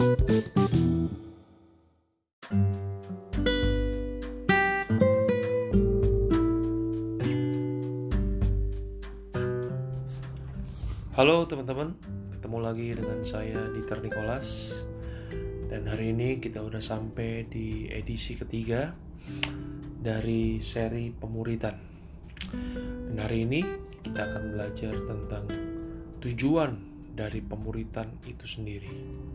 Halo teman-teman, ketemu lagi dengan saya Dieter Nicholas Dan hari ini kita udah sampai di edisi ketiga dari seri pemuritan. Dan hari ini kita akan belajar tentang tujuan dari pemuritan itu sendiri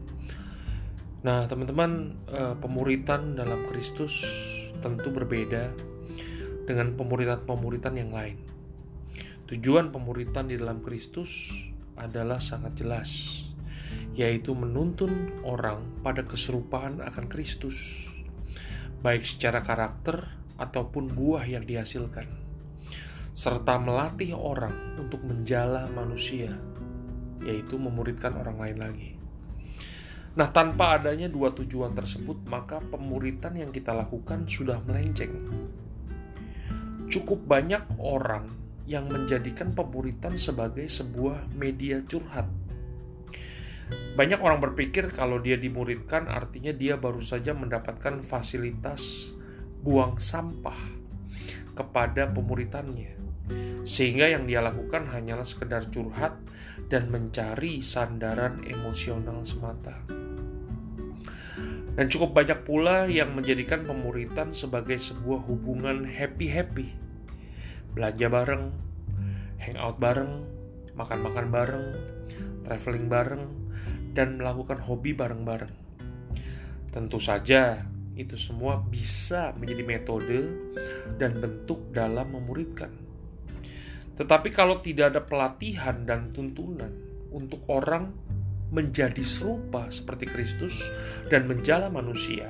Nah teman-teman, eh, pemuritan dalam Kristus tentu berbeda dengan pemuritan-pemuritan yang lain Tujuan pemuritan di dalam Kristus adalah sangat jelas, yaitu menuntun orang pada keserupaan akan Kristus, baik secara karakter ataupun buah yang dihasilkan, serta melatih orang untuk menjala manusia, yaitu memuridkan orang lain lagi. Nah, tanpa adanya dua tujuan tersebut, maka pemuritan yang kita lakukan sudah melenceng. Cukup banyak orang yang menjadikan pemuritan sebagai sebuah media curhat. Banyak orang berpikir kalau dia dimuridkan artinya dia baru saja mendapatkan fasilitas buang sampah kepada pemuritannya. Sehingga yang dia lakukan hanyalah sekedar curhat dan mencari sandaran emosional semata. Dan cukup banyak pula yang menjadikan pemuritan sebagai sebuah hubungan happy-happy belanja bareng, hangout bareng, makan-makan bareng, traveling bareng, dan melakukan hobi bareng-bareng. Tentu saja, itu semua bisa menjadi metode dan bentuk dalam memuridkan. Tetapi kalau tidak ada pelatihan dan tuntunan untuk orang menjadi serupa seperti Kristus dan menjala manusia,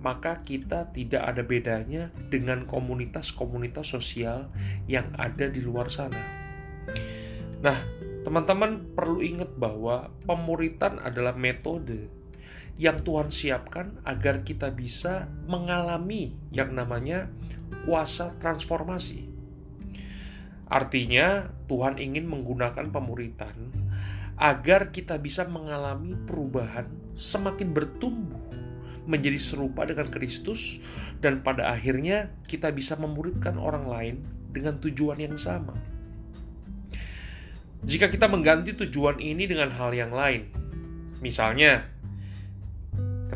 maka kita tidak ada bedanya dengan komunitas-komunitas sosial yang ada di luar sana. Nah, teman-teman perlu ingat bahwa pemuritan adalah metode yang Tuhan siapkan agar kita bisa mengalami yang namanya kuasa transformasi. Artinya, Tuhan ingin menggunakan pemuritan agar kita bisa mengalami perubahan semakin bertumbuh menjadi serupa dengan Kristus dan pada akhirnya kita bisa memuridkan orang lain dengan tujuan yang sama. Jika kita mengganti tujuan ini dengan hal yang lain, misalnya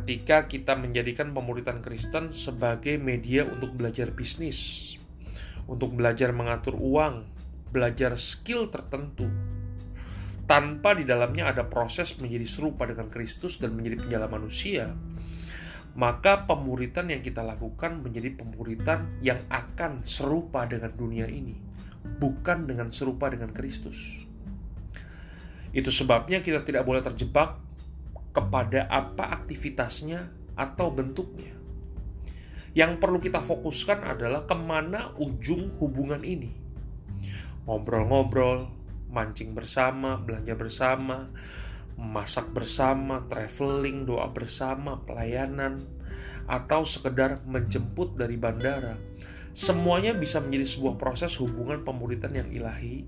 ketika kita menjadikan pemuritan Kristen sebagai media untuk belajar bisnis, untuk belajar mengatur uang, belajar skill tertentu, tanpa di dalamnya ada proses menjadi serupa dengan Kristus dan menjadi penjala manusia, maka pemuritan yang kita lakukan menjadi pemuritan yang akan serupa dengan dunia ini, bukan dengan serupa dengan Kristus. Itu sebabnya kita tidak boleh terjebak kepada apa aktivitasnya atau bentuknya. Yang perlu kita fokuskan adalah ke mana ujung hubungan ini. Ngobrol-ngobrol, mancing bersama, belanja bersama, masak bersama, traveling, doa bersama, pelayanan, atau sekedar menjemput dari bandara. Semuanya bisa menjadi sebuah proses hubungan pemuritan yang ilahi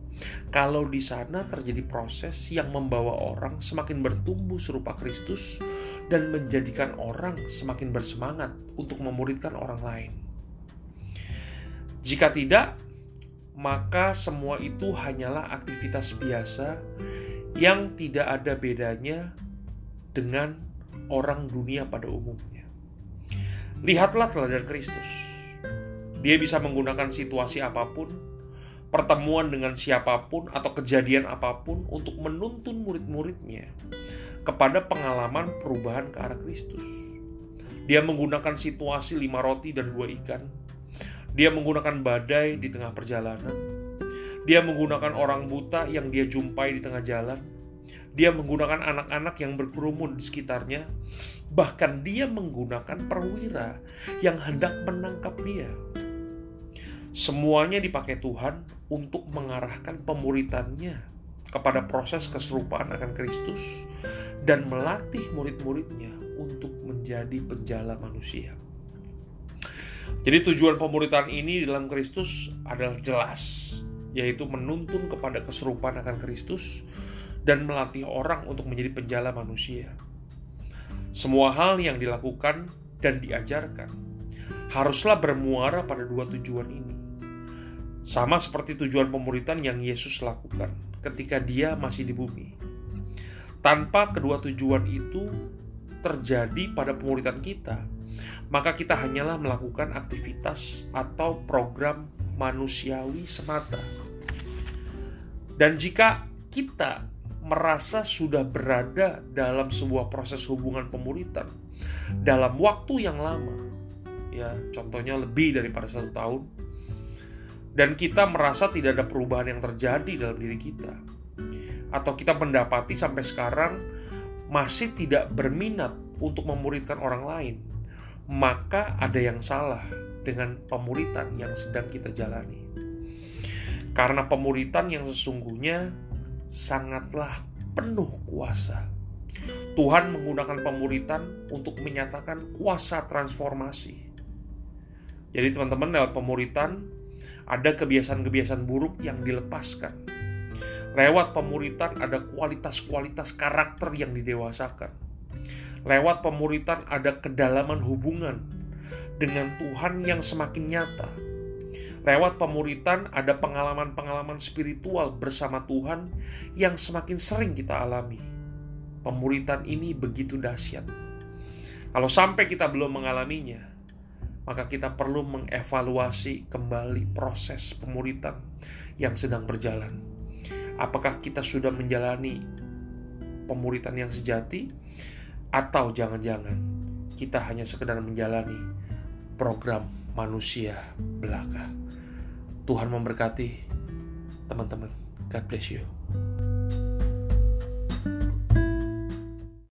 kalau di sana terjadi proses yang membawa orang semakin bertumbuh serupa Kristus dan menjadikan orang semakin bersemangat untuk memuridkan orang lain. Jika tidak, maka semua itu hanyalah aktivitas biasa yang tidak ada bedanya dengan orang dunia pada umumnya. Lihatlah teladan Kristus. Dia bisa menggunakan situasi apa pun, pertemuan dengan siapa pun, atau kejadian apa pun untuk menuntun murid-muridnya kepada pengalaman perubahan ke arah Kristus. Dia menggunakan situasi lima roti dan dua ikan. Dia menggunakan badai di tengah perjalanan dia menggunakan orang buta yang dia jumpai di tengah jalan. Dia menggunakan anak-anak yang berkerumun di sekitarnya. Bahkan dia menggunakan perwira yang hendak menangkap dia. Semuanya dipakai Tuhan untuk mengarahkan pemuritannya kepada proses keserupaan akan Kristus dan melatih murid-muridnya untuk menjadi penjala manusia. Jadi tujuan pemuritan ini dalam Kristus adalah jelas yaitu menuntun kepada keserupaan akan Kristus dan melatih orang untuk menjadi penjala manusia. Semua hal yang dilakukan dan diajarkan haruslah bermuara pada dua tujuan ini. Sama seperti tujuan pemuritan yang Yesus lakukan ketika dia masih di bumi. Tanpa kedua tujuan itu terjadi pada pemuritan kita, maka kita hanyalah melakukan aktivitas atau program manusiawi semata. Dan jika kita merasa sudah berada dalam sebuah proses hubungan pemuritan dalam waktu yang lama, ya contohnya lebih daripada satu tahun, dan kita merasa tidak ada perubahan yang terjadi dalam diri kita, atau kita mendapati sampai sekarang masih tidak berminat untuk memuridkan orang lain, maka ada yang salah dengan pemuritan yang sedang kita jalani. Karena pemuritan yang sesungguhnya sangatlah penuh kuasa. Tuhan menggunakan pemuritan untuk menyatakan kuasa transformasi. Jadi teman-teman lewat pemuritan ada kebiasaan-kebiasaan buruk yang dilepaskan. Lewat pemuritan ada kualitas-kualitas karakter yang didewasakan. Lewat pemuritan ada kedalaman hubungan dengan Tuhan yang semakin nyata. Lewat pemuritan ada pengalaman-pengalaman spiritual bersama Tuhan yang semakin sering kita alami. Pemuritan ini begitu dahsyat. Kalau sampai kita belum mengalaminya, maka kita perlu mengevaluasi kembali proses pemuritan yang sedang berjalan. Apakah kita sudah menjalani pemuritan yang sejati atau jangan-jangan kita hanya sekedar menjalani program manusia belaka. Tuhan memberkati teman-teman. God bless you.